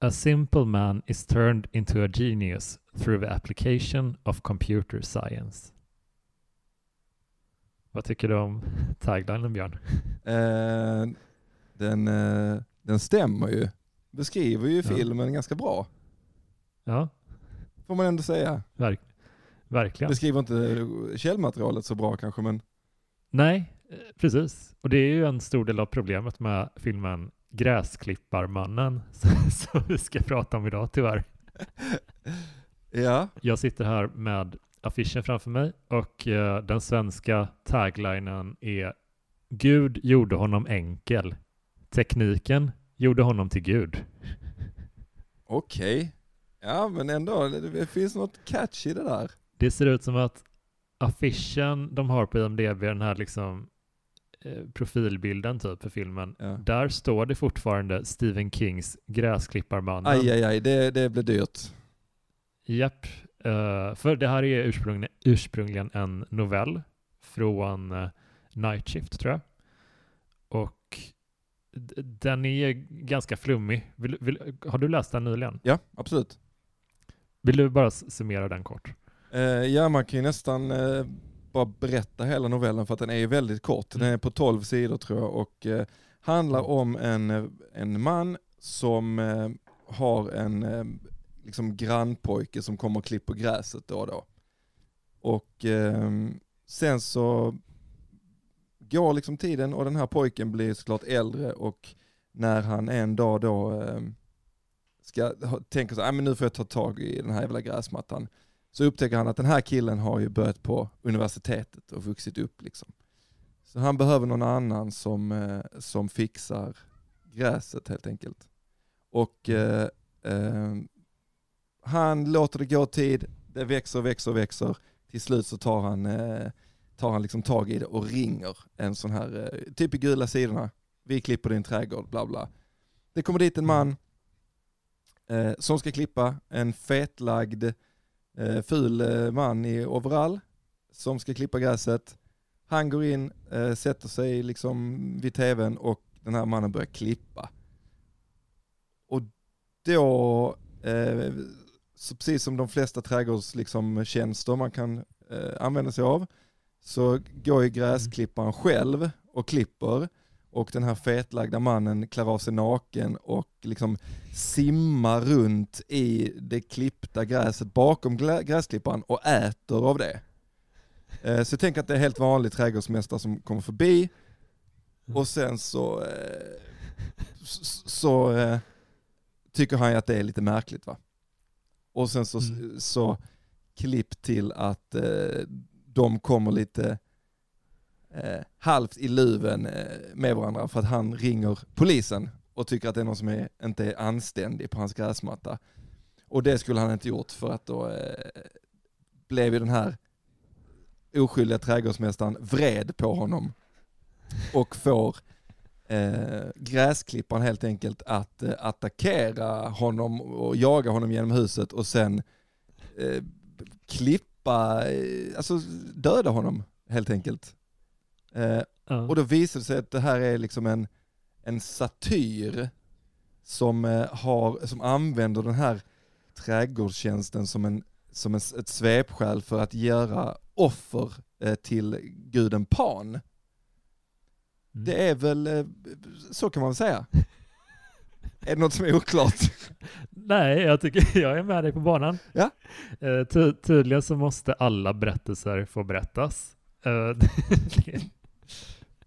A simple man is turned into a genius through the application of computer science. Vad tycker du om taglinen Björn? Eh, den, eh, den stämmer ju. Beskriver ju Ja. filmen ganska bra. Ja, Får man ändå säga. verk verkligen. Beskriver inte källmaterialet så bra kanske men Nej, eh, precis. Och det är ju en stor del av problemet med filmen Gräsklipparmannen som vi ska prata om idag tyvärr. ja. Jag sitter här med affischen framför mig och eh, den svenska taglinen är Gud gjorde honom enkel. Tekniken gjorde honom till Gud. Okej. Ja men ändå, det finns något catch i det där. Det ser ut som att affischen de har på IMDB, den här liksom profilbilden typ för filmen, Ja. där står det fortfarande Stephen Kings Gräsklipparmannen. Aj aj aj, det, det blev dyrt. Japp, eh, för det här är ursprungligen, ursprungligen en novell från uh, Night Shift tror jag. Och den är ganska flummig. Vill, vill, har du läst den nyligen? Ja, absolut. Vill du bara summera den kort? Eh, ja, man kan ju nästan eh, bara berätta hela novellen för att den är ju väldigt kort. Den är på 12 sidor tror jag och eh, handlar om en, eh, en man som eh, har en eh, liksom grannpojke som kommer och klipper gräset då och då. Och eh, sen så går liksom tiden och den här pojken blir såklart äldre och när han en dag då eh, ska tänker så här, "Ah, men nu får jag ta tag i den här jävla gräsmattan så upptäcker han att den här killen har ju börjat på universitetet och vuxit upp liksom. Så han behöver någon annan som, eh, som fixar gräset helt enkelt. Och eh, eh, han låter det gå tid, det växer, växer, växer. Till slut så tar han, eh, tar han liksom tag i det och ringer en sån här, eh, typ i gula sidorna, vi klipper din trädgård, bla bla. Det kommer dit en man eh, som ska klippa en fetlagd eh, ful eh, man i overall som ska klippa gräset. Han går in, eh, sätter sig liksom vid tvn och den här mannen börjar klippa. Och då, eh, så precis som de flesta trädgårdstjänster liksom, tjänster man kan eh, använda sig av, så går ju gräsklipparen själv och klipper och den här fetlagda mannen klär av sig naken och liksom simmar runt i det klippta gräset bakom gräsklipparen och äter av det. Eh, Så jag tänker att det är helt vanlig trädgårdsmästare som kommer förbi och sen så, eh, s- så eh, tycker han ju att det är lite märkligt va. Och sen så, Mm. så klipp till att de kommer lite eh, halvt i luven eh, med varandra för att han ringer polisen och tycker att det är någon som är, inte är anständig på hans gräsmatta. Och det skulle han inte gjort för att då eh, blev ju den här oskyldiga trädgårdsmästaren vred på honom och får eh, gräsklipparen helt enkelt att eh, attackera honom och jaga honom genom huset och sen eh, klippa, eh, alltså döda honom helt enkelt. Eh, Ja. och då visar det sig att det här är liksom en, en satyr som, eh, har, som använder den här trädgårdstjänsten som, en, som en, ett svepskäl för att göra offer eh, till guden Pan. Mm. Det är väl, eh, så kan man väl säga. är det något som är oklart? Nej, jag tycker jag är med dig på banan. Ja. Eh, ty tydligen så måste alla berättelser få berättas. Det-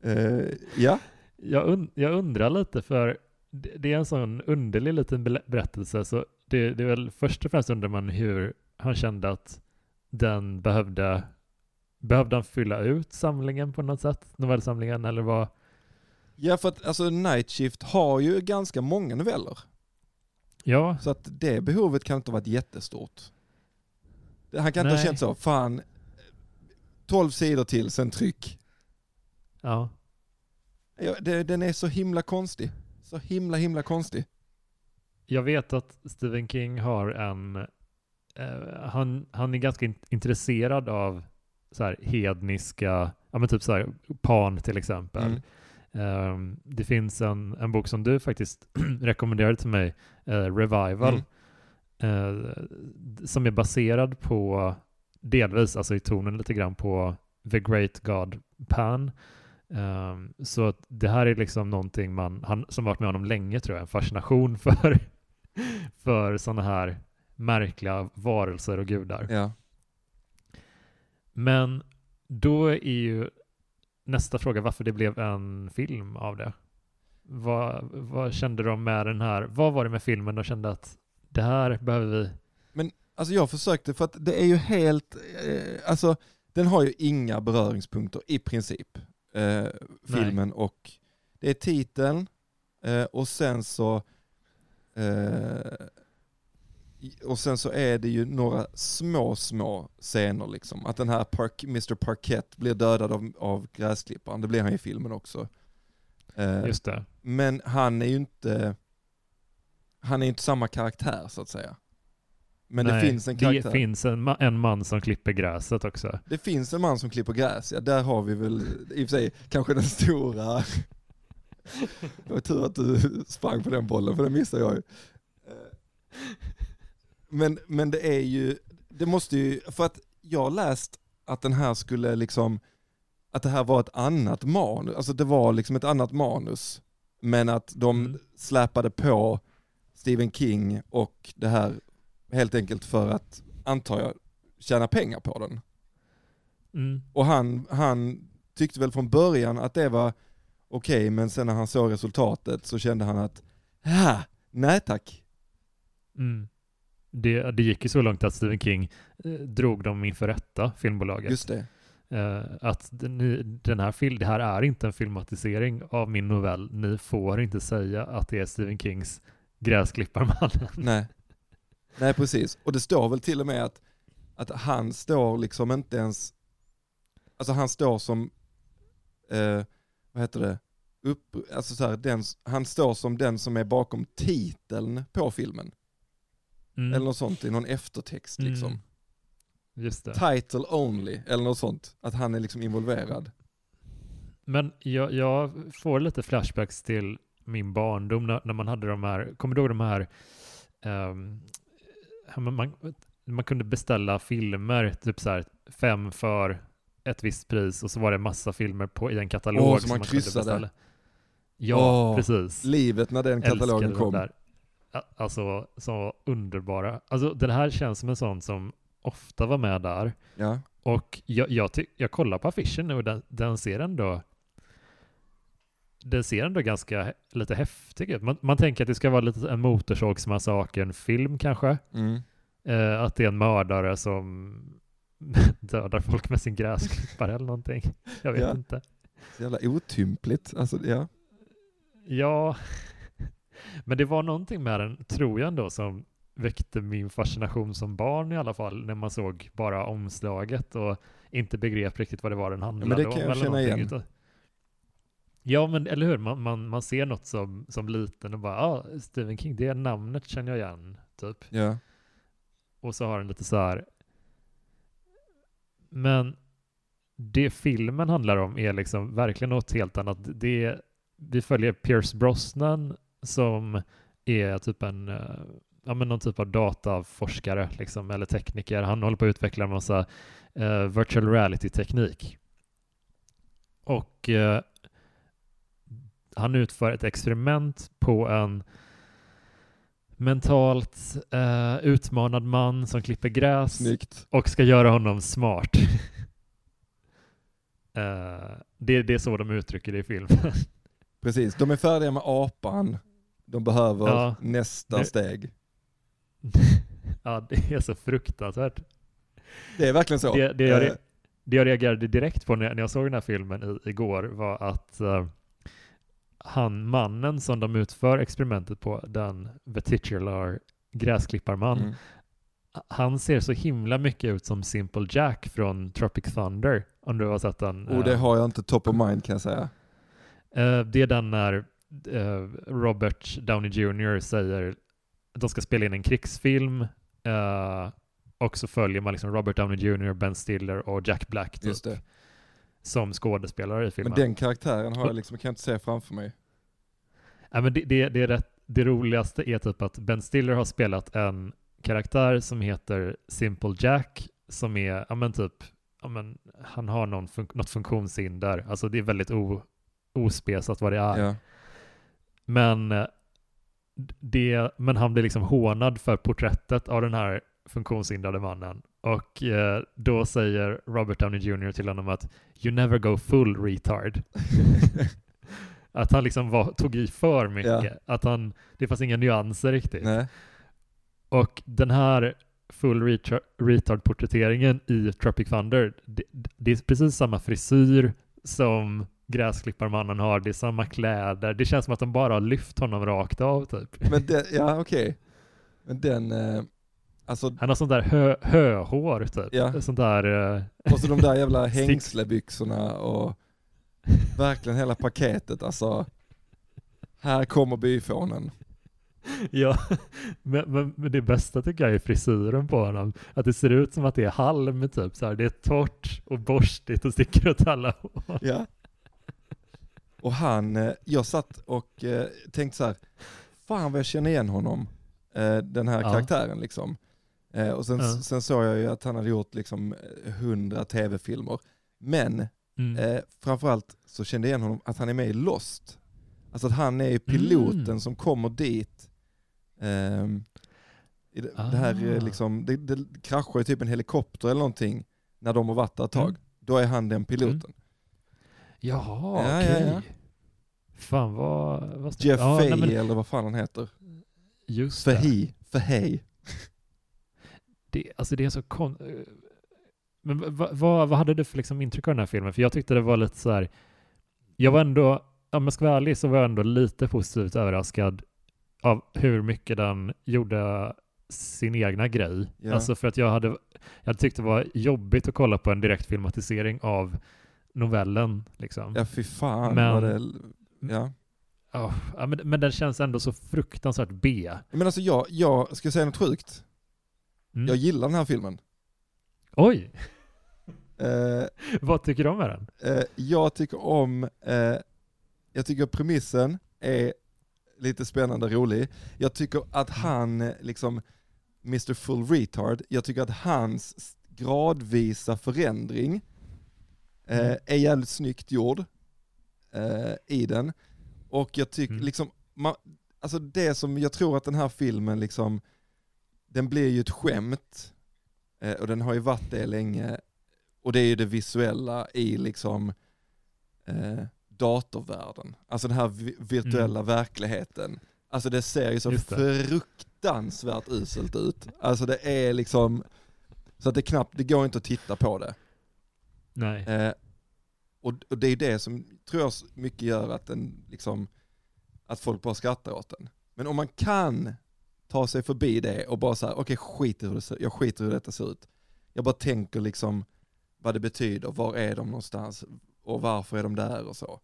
Eh, ja, jag, und jag undrar lite för det, det är en sån underlig liten berättelse så det, det är väl först och främst undrar man hur han kände att den behövde Behövde han fylla ut samlingen på något sätt? Novellsamlingen eller vad? ja för att alltså Night Shift har ju ganska många noveller. Ja, Så att det behovet kan inte ha varit jättestort. Han kan inte ha Nej. känt så, fan, 12 sidor till, sen tryck. Ja. Ja, det, den är så himla konstig. Så himla himla konstig. Jag vet att Stephen King har en eh, han, han är ganska in, intresserad av så här hedniska, ja men typ så här Pan till exempel. Mm. Um, det finns en, en bok som du faktiskt rekommenderade till mig, uh, Revival, mm. uh, som är baserad på, delvis, alltså i tonen lite grann på The Great God Pan. Um, så att det här är liksom någonting man, han, som varit med honom länge tror jag, en fascination för, för sådana här märkliga varelser och gudar. Ja. Men då är ju nästa fråga varför det blev en film av det. Vad, vad kände de med den här? Vad var det med filmen de kände att det här behöver vi? Men alltså jag försökte för att det är ju helt, eh, alltså den har ju inga beröringspunkter i princip, eh, filmen Nej. och det är titeln eh, och sen så eh, och sen så är det ju några små, små scener liksom. Att den här Park, Mr Parkett blir dödad av, av gräsklipparen, det blir han i filmen också. Eh, Just det. Men han är ju inte, han är inte samma karaktär så att säga. Men Nej, det finns en karaktär. Det finns en, en man som klipper gräset också. Det finns en man som klipper gräs, ja där har vi väl i och för sig kanske den stora det var tur att du sprang på den bollen för den missade jag ju. Men, men det är ju, det måste ju, för att jag har läst att den här skulle liksom, att det här var ett annat manus, alltså det var liksom ett annat manus. Men att de mm. släpade på Stephen King och det här helt enkelt för att, antar jag, tjäna pengar på den. Mm. Och han, han tyckte väl från början att det var okej, okay, men sen när han såg resultatet så kände han att, nej tack. Mm det, det gick ju så långt att Stephen King eh, drog dem inför rätta, filmbolaget. Just det. Eh, att den, den här film, det här är inte en filmatisering av min novell. Ni får inte säga att det är Stephen Kings Gräsklipparmannen. Nej. Nej, precis. Och det står väl till och med att, att han står liksom inte ens, alltså han står som, eh, vad heter det, upp, alltså så här, den, han står som den som är bakom titeln på filmen. Mm. Eller något sånt i någon eftertext liksom. Mm. Just det. Title only, eller något sånt. Att han är liksom involverad. Men jag, jag får lite flashbacks till min barndom när, när man hade de här, kommer du ihåg de här, um, man, man kunde beställa filmer, typ så här fem för ett visst pris och så var det massa filmer på, i en katalog. Åh, som man, man kryssade. Ja, oh, precis. Livet när den katalogen kom alltså så underbara. Alltså den här känns som en sån som ofta var med där. Ja. Och jag, jag, jag kollar på affischen nu och den, den ser ändå den ser ändå ganska lite häftig ut. Man, man tänker att det ska vara lite en Motorsågsmassakern-film kanske. Mm. Eh, att det är en mördare som dödar folk med sin gräsklippare eller någonting. Jag vet ja. inte. Så jävla otympligt. Alltså, ja. Ja, men det var någonting med den, tror jag ändå, som väckte min fascination som barn i alla fall, när man såg bara omslaget och inte begrep riktigt vad det var den handlade om. Men det kan jag känna igen. Utan, ja, men eller hur, man, man, man ser något som, som liten och bara, ja, ah, Stephen King, det namnet känner jag igen, typ. Ja. Och så har den lite så här, men det filmen handlar om är liksom verkligen något helt annat. Det, vi följer Pierce Brosnan som är typ en, eh, ja men någon typ av dataforskare liksom, eller tekniker. Han håller på att utveckla en massa uh, virtual reality-teknik. Och uh, han utför ett experiment på en mentalt uh, utmanad man som klipper gräs Snyggt. och ska göra honom smart. det, det är så de uttrycker det i filmen. Precis, de är färdiga med apan de behöver ja, nästa det, steg. ja, det är så fruktansvärt. Det är verkligen så. Det, det, jag, uh, det jag reagerade direkt på när, när jag såg den här filmen i, igår var att uh, han, mannen som de utför experimentet på, den the titular gräsklipparman, mm. han ser så himla mycket ut som Simple Jack från Tropic Thunder, om du har sett den. Och det eh, har jag inte top of mind kan jag säga. Uh, det är den när Eh, Robert Downey Jr. säger att de ska spela in en krigsfilm och så följer man liksom Robert Downey Jr., Ben Stiller och Jack Black. Typ. Som skådespelare i filmen. Men den karaktären har jag liksom, kan jag inte se framför mig. Ja, men det, det, det, är rätt, det roligaste är typ att Ben Stiller har spelat en karaktär som heter Simple Jack, som är, ja men typ, ja men han har någon fun något funktionshinder, alltså det är väldigt o, ospesat vad det är. Ja. Men, eh, det, men han blir liksom hånad för porträttet av den här funktionshindrade mannen. Och eh, då säger Robert Downey Jr. till honom att You never go full retard. att han liksom var, tog i för mycket. Ja. Att han, det fanns inga nyanser riktigt. Nej. Och den här full retar- retard-porträtteringen i Tropic Thunder, det, det är precis samma frisyr som gräsklipparmannen har, det är samma kläder, det känns som att de bara har lyft honom rakt av typ. Men den, ja okej. Men den, eh, alltså, Han har sånt där hö, höhår typ. Ja. Sånt där, eh, och så de där jävla hängslebyxorna och verkligen hela paketet alltså. Här kommer byfånen. ja. Men, men, men det bästa tycker jag är frisyren på honom. Att det ser ut som att det är halm typ så här. Det är torrt och borstigt och sticker åt alla håll. Ja. Och han, eh, jag satt och eh, tänkte så här, fan vad jag känner igen honom, eh, den här Ja. karaktären liksom. Eh, och sen, Ja. sen såg jag ju att han hade gjort liksom eh, hundra tv-filmer. Men Mm. eh, framförallt så kände jag igen honom att han är med i Lost. Alltså att han är ju piloten Mm. som kommer dit. i det, det här eh, Ah. liksom, det, det kraschar ju typ en helikopter eller någonting när de har varit där ett tag. Mm. Då är han den piloten. Jaha, Ja, okej. ja, ja. Fan vad... vad Jeff ja, Fahey men eller vad fan han heter. Just det. Fahey. Fahey. Det. Alltså det är så kon... eh, Men vad, vad, vad hade du för liksom intryck av den här filmen? För jag tyckte det var lite så här... Jag var ändå, om jag ska vara ärlig, så var jag ändå lite positivt överraskad av hur mycket den gjorde sin egna grej. Ja. Alltså för att jag hade, jag hade tyckt det var jobbigt att kolla på en direkt filmatisering av novellen. Liksom. Ja fy fan Men- det... Ja. Oh, ja, men, men den känns ändå så fruktansvärt B. Men alltså jag, jag ska säga något sjukt. Mm. Jag gillar den här filmen. Oj, Eh, vad tycker du om med den? eh, jag tycker om, eh, jag tycker premissen är lite spännande och rolig. Jag tycker att han, eh, liksom, Mr Full Retard, jag tycker att hans gradvisa förändring eh, Mm. är jävligt snyggt gjord eh, i den. Och jag tycker Mm. liksom, ma, alltså det som jag tror att den här filmen liksom, den blir ju ett skämt, eh, och den har ju varit det länge, och det är ju det visuella i liksom eh, datorvärlden. Alltså den här vi- virtuella verkligheten. Alltså det ser ju så Mm. Fruktansvärt uselt ut. Alltså det är liksom, så att det knappt, det går inte att titta på det. Nej. Eh, och, och det är det som tror jag mycket gör att den liksom, att folk bara skrattar åt den. Men om man kan ta sig förbi det och bara säga, okej skit i hur det ser, jag skiter i hur detta ser ut. Jag bara tänker liksom vad det betyder, var är de någonstans och varför är de där och så.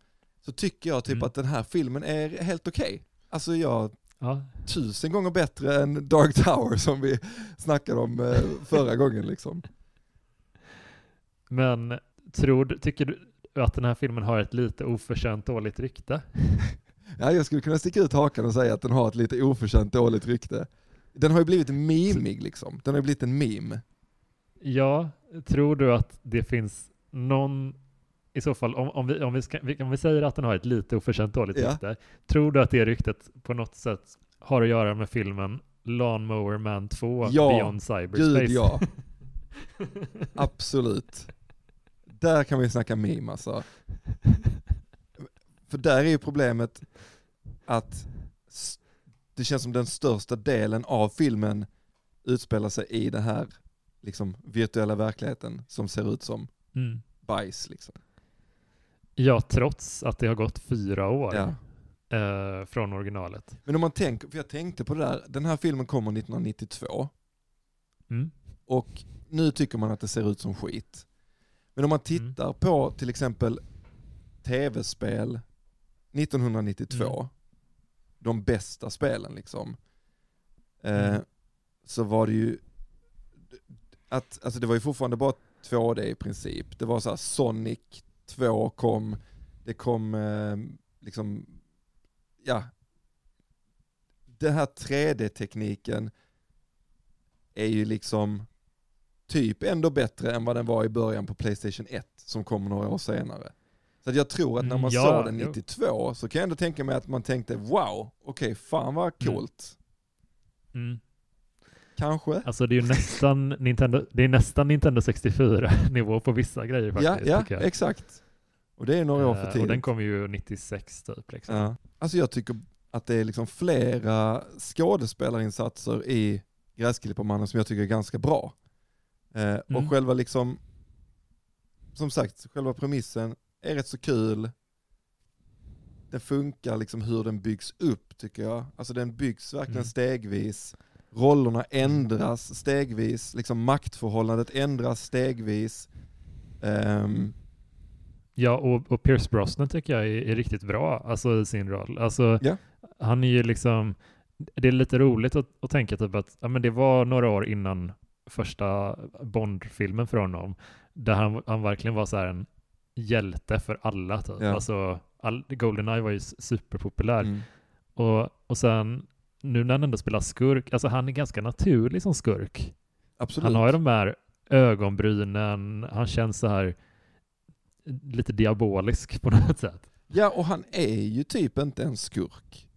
Så tycker jag typ Mm. att den här filmen är helt okej. Alltså jag, Ja. tusen gånger bättre än Dark Tower som vi snackade om eh, förra gången liksom. Men tror, tycker du att den här filmen har ett lite oförtjänt dåligt rykte? Ja, jag skulle kunna sticka ut hakan och säga att den har ett lite oförtjänt dåligt rykte. Den har ju blivit mimig liksom. Den har ju blivit en meme. Ja, tror du att det finns någon, i så fall, om, om, vi, om, vi, ska, om vi säger att den har ett lite oförtjänt dåligt Ja. rykte, tror du att det ryktet på något sätt har att göra med filmen Lawnmower Man 2 Ja, Beyond Cyberspace? Gud ja, absolut. Där kan vi snacka meme alltså. För där är ju problemet att det känns som den största delen av filmen utspelar sig i den här liksom, virtuella verkligheten som ser ut som Mm. bajs. Liksom. Ja, trots att det har gått fyra år Ja. eh, från originalet. Men om man tänker, för jag tänkte på det där, den här filmen kommer 1992 Mm. och nu tycker man att det ser ut som skit. Men om man tittar på till exempel tv-spel 1992, Mm. de bästa spelen liksom, eh, Mm. så var det ju, att, alltså det var ju fortfarande bara 2D i princip. Det var så här Sonic 2 kom, det kom eh, liksom, ja, den här 3D-tekniken är ju liksom typ ändå bättre än vad den var i början på Playstation 1 som kom några år senare. Så jag tror att när man Mm, ja, såg den jo. 92 så kan jag ändå tänka mig att man tänkte wow, okej fan vad coolt. Mm. Kanske? Alltså det är ju nästan Nintendo, det är nästan Nintendo 64 nivå på vissa grejer Ja, faktiskt. ja jag. exakt. Och det är några år för Eh, tidigt. Och den kom ju 96 typ. Liksom. Ja. Alltså jag tycker att det är liksom flera skådespelarinsatser i Gräsklipparmannen som jag tycker är ganska bra. Eh, Mm. Och själva liksom, som sagt, själva premissen är rätt så kul. Den funkar liksom hur den byggs upp tycker jag. Alltså den byggs verkligen Mm. stegvis. Rollerna ändras stegvis, liksom maktförhållandet ändras stegvis. Ehm, Ja, och, och Pierce Brosnan tycker jag är, är riktigt bra alltså, i sin roll. Alltså, Ja. Han är ju liksom, det är lite roligt att, att tänka typ att ja, men det var några år innan första Bond-filmen för honom, där han, han verkligen var så här en hjälte för alla. Typ. Ja. Alltså, all, Goldeneye var ju superpopulär. mm. Och, och sen, nu när han ändå spelar skurk, alltså han är ganska naturlig som skurk. Absolut. Han har ju de här ögonbrynen, han känns så här lite diabolisk på något sätt. Ja, och han är ju typ inte en skurk.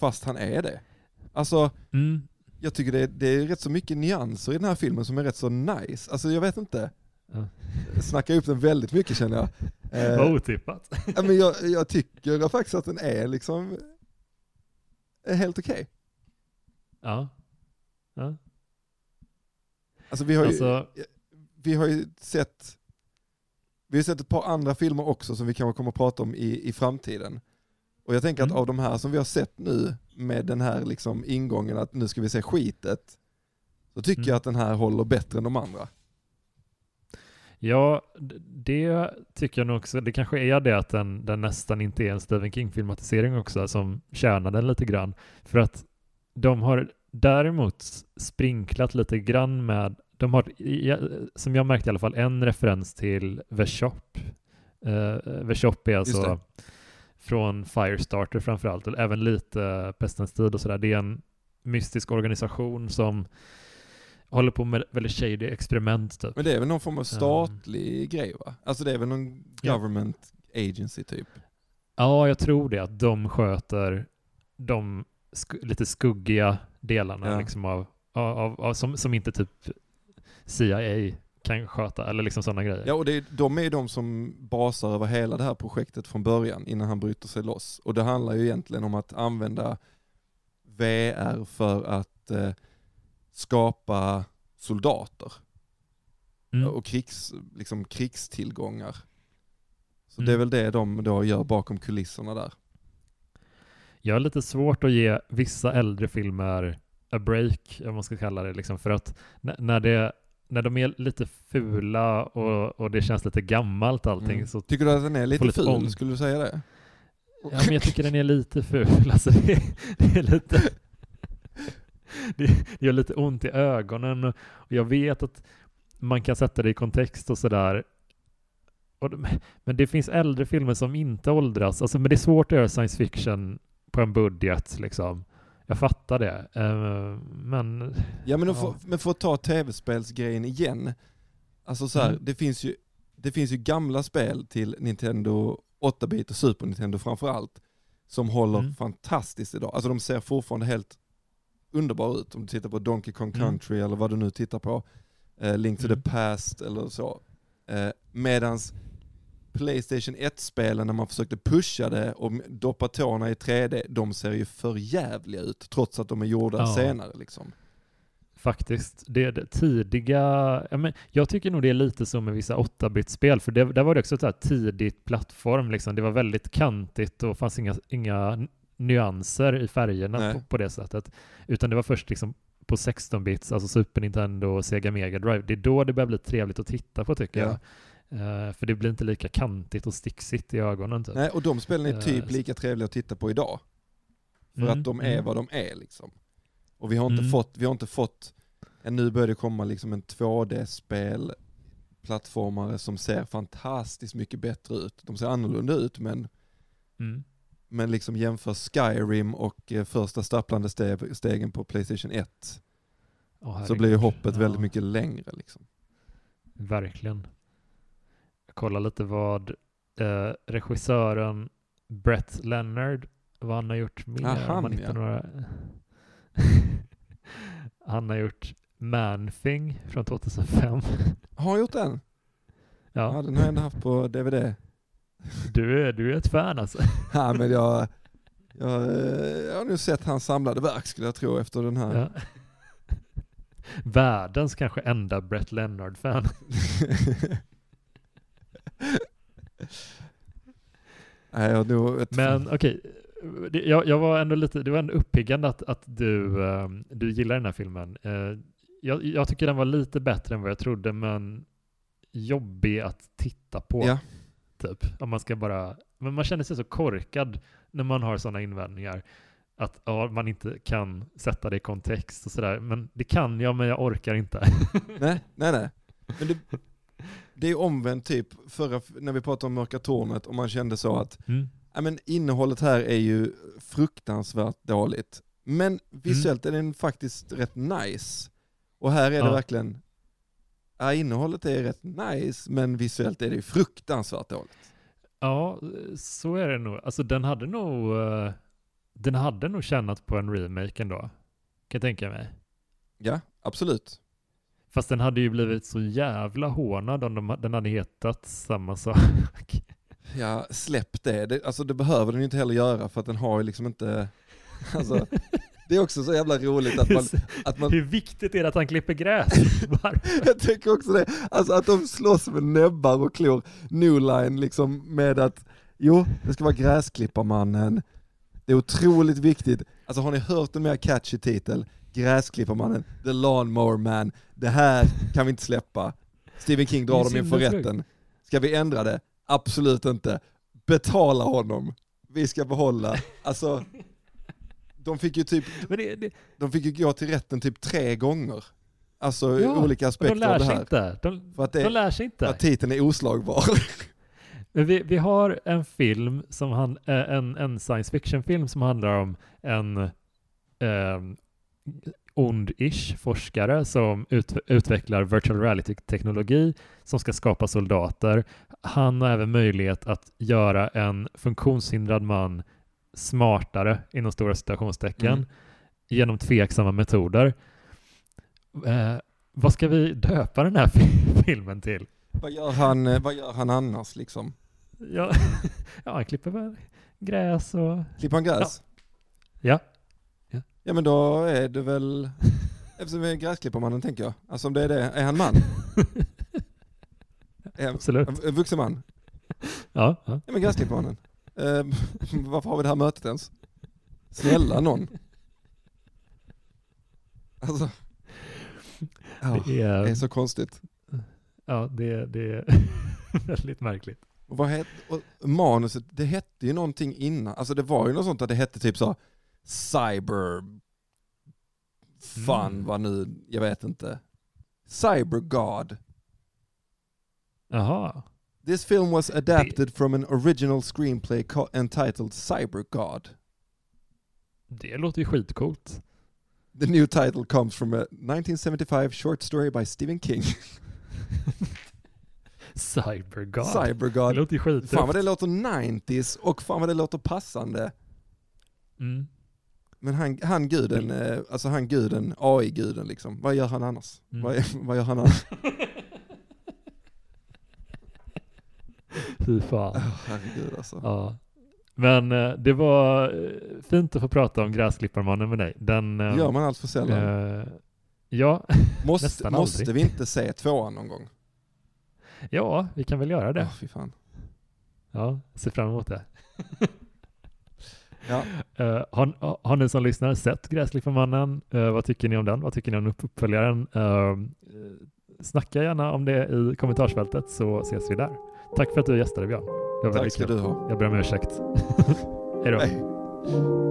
Fast han är det. Alltså, Mm. jag tycker det är, det är rätt så mycket nyanser i den här filmen som är rätt så nice. Alltså jag vet inte. Ja. Snackar upp den väldigt mycket känner jag. Eh, Vad otippat. ja, men jag, jag tycker faktiskt att den är liksom är helt okej. Ja. ja. Alltså vi har ju, Alltså, vi har ju sett vi har sett ett par andra filmer också som vi kanske kommer att prata om i, i framtiden. Och jag tänker Mm. att av de här som vi har sett nu med den här liksom ingången att nu ska vi se skitet, så tycker Mm. jag att den här håller bättre än de andra. Ja, det tycker jag nog också. Det kanske är det att den, den nästan inte är en Stephen King-filmatisering också som tjänar den lite grann. För att de har däremot sprinklat lite grann med, de har, som jag märkte i alla fall, en referens till The Shop. Uh, The Shop är alltså från Firestarter framförallt, och även lite Pestens tid och sådär. Det är en mystisk organisation som håller på med väldigt shady experiment typ. Men det är väl någon form av statlig grej va? Alltså det är väl någon Ja. government agency typ? Ja, jag tror det, att de sköter de sk- lite skuggiga delarna Ja. liksom av, av, av, som, som inte typ CIA kan sköta, eller liksom sådana grejer. Ja och det är, de är ju de som basar över hela det här projektet från början innan han bryter sig loss. Och det handlar ju egentligen om att använda VR för att eh, skapa soldater Mm. och krigs, liksom krigstillgångar. Så Mm. det är väl det de då gör bakom kulisserna där. Jag har lite svårt att ge vissa äldre filmer a break, om man ska kalla det, liksom, för att när, det, när de är lite fula och, och det känns lite gammalt allting Mm. så Tycker du att den är lite, lite ful? ång- Skulle du säga det? Ja, men jag tycker den är lite ful. Alltså det, det är lite... Det, det gör lite ont i ögonen och jag vet att man kan sätta det i kontext och sådär. Men det finns äldre filmer som inte åldras. Alltså, men det är svårt att göra science fiction på en budget liksom. Jag fattar det. Eh, Men Ja men, Ja. För, men att ta tv-spelsgrejen igen. Alltså så här, Mm. det, finns ju, det finns ju gamla spel till Nintendo 8-bit och Super Nintendo framförallt. Som håller Mm. fantastiskt idag. Alltså de ser fortfarande helt underbara ut. Om du tittar på Donkey Kong Mm. Country eller vad du nu tittar på. Eh, Link to Mm. the Past eller så. Eh, medans Playstation 1-spelen när man försökte pusha det och doppa tårna i 3D, de ser ju för jävliga ut trots att de är gjorda Ja. senare liksom. Faktiskt. Det, det tidiga, ja, men jag tycker nog det är lite så med vissa 8-bit-spel, för det, där var det också ett tidigt plattform, liksom. det var väldigt kantigt och fanns inga, inga nyanser i färgerna på, på det sättet. Utan det var först liksom på 16-bits, alltså Super Nintendo och Sega Mega Drive, det är då det börjar bli trevligt att titta på tycker Ja. jag. Eh, för det blir inte lika kantigt och sticksigt i ögonen. Typ. Nej, och de spelen är typ Eh, lika trevliga att titta på idag. För Mm, att de är mm. vad de är liksom. Och vi har inte Mm. fått, vi har inte fått, nu börjar det komma liksom en 2D-spel plattformare som ser fantastiskt mycket bättre ut. De ser annorlunda ut men, Mm. Men liksom jämför Skyrim och eh, första stapplande ste- stegen på Playstation 1 Åh, så blir ju hoppet Ja, väldigt mycket längre. Liksom. Verkligen. Jag kollar lite vad eh, regissören Brett Leonard, vad han har gjort mer. Ah, han, man ja. några... han har gjort Man-Thing från 2005. Har han gjort den? Ja. Ja, den har jag ändå haft på DVD. Du är, du är ett fan alltså. Ja, men jag, jag, eh, jag har nu sett hans samlade verk skulle jag tro efter den här. Ja. Världens kanske enda Brett Leonard-fan. Nej, jag nog ett, Men okej, jag, jag var ändå lite, det var ändå uppiggande att, att du, ehm, du gillar den här filmen. Eh, jag, jag tycker den var lite bättre än vad jag trodde, men jobbig att titta på. Ja. Typ. Om man ska bara, men man känner sig så korkad när man har sådana invändningar. Att ja, man inte kan sätta det i kontext och sådär. Men det kan jag, men jag orkar inte. nej, nej, nej. Men det, det är omvänt typ förra, när vi pratade om Mörka Tornet och man kände så att Mm. ja, men innehållet här är ju fruktansvärt dåligt. Men visuellt är den faktiskt rätt nice. Och här är det Ja. verkligen, ja, innehållet är rätt nice men visuellt är det ju fruktansvärt dåligt. Ja, så är det nog. Alltså den hade nog, eh, den hade nog tjänat på en remake ändå. Kan jag tänka mig. Ja, absolut. Fast den hade ju blivit så jävla hånad om de, den hade hetat samma sak. Ja, släpp det. det. Alltså det behöver den ju inte heller göra för att den har ju liksom inte, alltså det är också så jävla roligt att man, att man Hur viktigt är det att han klipper gräs? Jag tänker också det, alltså att de slåss med näbbar och klor, New Line liksom med att, jo, det ska vara Gräsklipparmannen, det är otroligt viktigt, alltså har ni hört en mer catchy titel? Gräsklipparmannen, The Lawnmower Man, det här kan vi inte släppa. Stephen King drar dem inför rätten. Ska vi ändra det? Absolut inte. Betala honom, vi ska behålla, alltså de fick ju typ, det, det, de fick ju gå till rätten typ tre gånger. Alltså Ja, olika aspekter av det här. inte. De, För att, det, de lär sig inte. att titeln är oslagbar. Vi, vi har en film, som han, eh, en, en science fiction-film som handlar om en eh, ond-ish forskare som ut, utvecklar virtual reality-teknologi som ska skapa soldater. Han har även möjlighet att göra en funktionshindrad man smartare, inom stora citationstecken, Mm. genom tveksamma metoder. Eh, vad ska vi döpa den här fi- filmen till? vad, gör han, eh, vad gör han annars liksom? Ja, ja han klipper väl gräs och... Klipper han gräs? Ja. Ja men då är det väl, eftersom vi är gräsklipparmannen tänker jag. Alltså om det är det, är han man? Absolut. en vuxen man? Ja, ja. Ja men gräsklipparmannen. Eh, varför har vi det här mötet ens? Snälla någon. Alltså. Ja, Det är, det är så konstigt. ja, det, det är väldigt märkligt. Och vad het, och manuset, det hette ju någonting innan, alltså det var ju något sånt att det hette typ så cyber fun, Mm. vad nu, jag vet inte. Cyber God. Jaha. This film was adapted from an original screenplay entitled Cyber God. Det låter ju skitcoolt. The new title comes from a 1975 short story by Stephen King. Cybergod. Cyber Det God. låter ju skit. Fan vad det låter 90s och fan vad det låter passande. Mm. Men han, han guden, eh, alltså han guden, AI-guden liksom, vad gör han annars? Mm. Vad, vad gör han annars? Fy fan. Oh, herregud alltså. Ja. Men eh, det var eh, fint att få prata om Gräsklipparmannen med dig. Den, eh, gör man allt för sällan. eh, ja, måste, nästan måste aldrig. vi inte se tvåan någon gång? ja, vi kan väl göra det. Åh, fy fan. Ja, ser fram emot det. Ja. Eh, har, har ni som lyssnar sett Gräsklipparmannen? Uh, vad tycker ni om den? Vad tycker ni om upp- uppföljaren? Uh, snacka gärna om det i kommentarsfältet så ses vi där. Tack för att du gästade Björn. Tack ska kul. du ha. Jag ber om ursäkt. Hej då. Hej.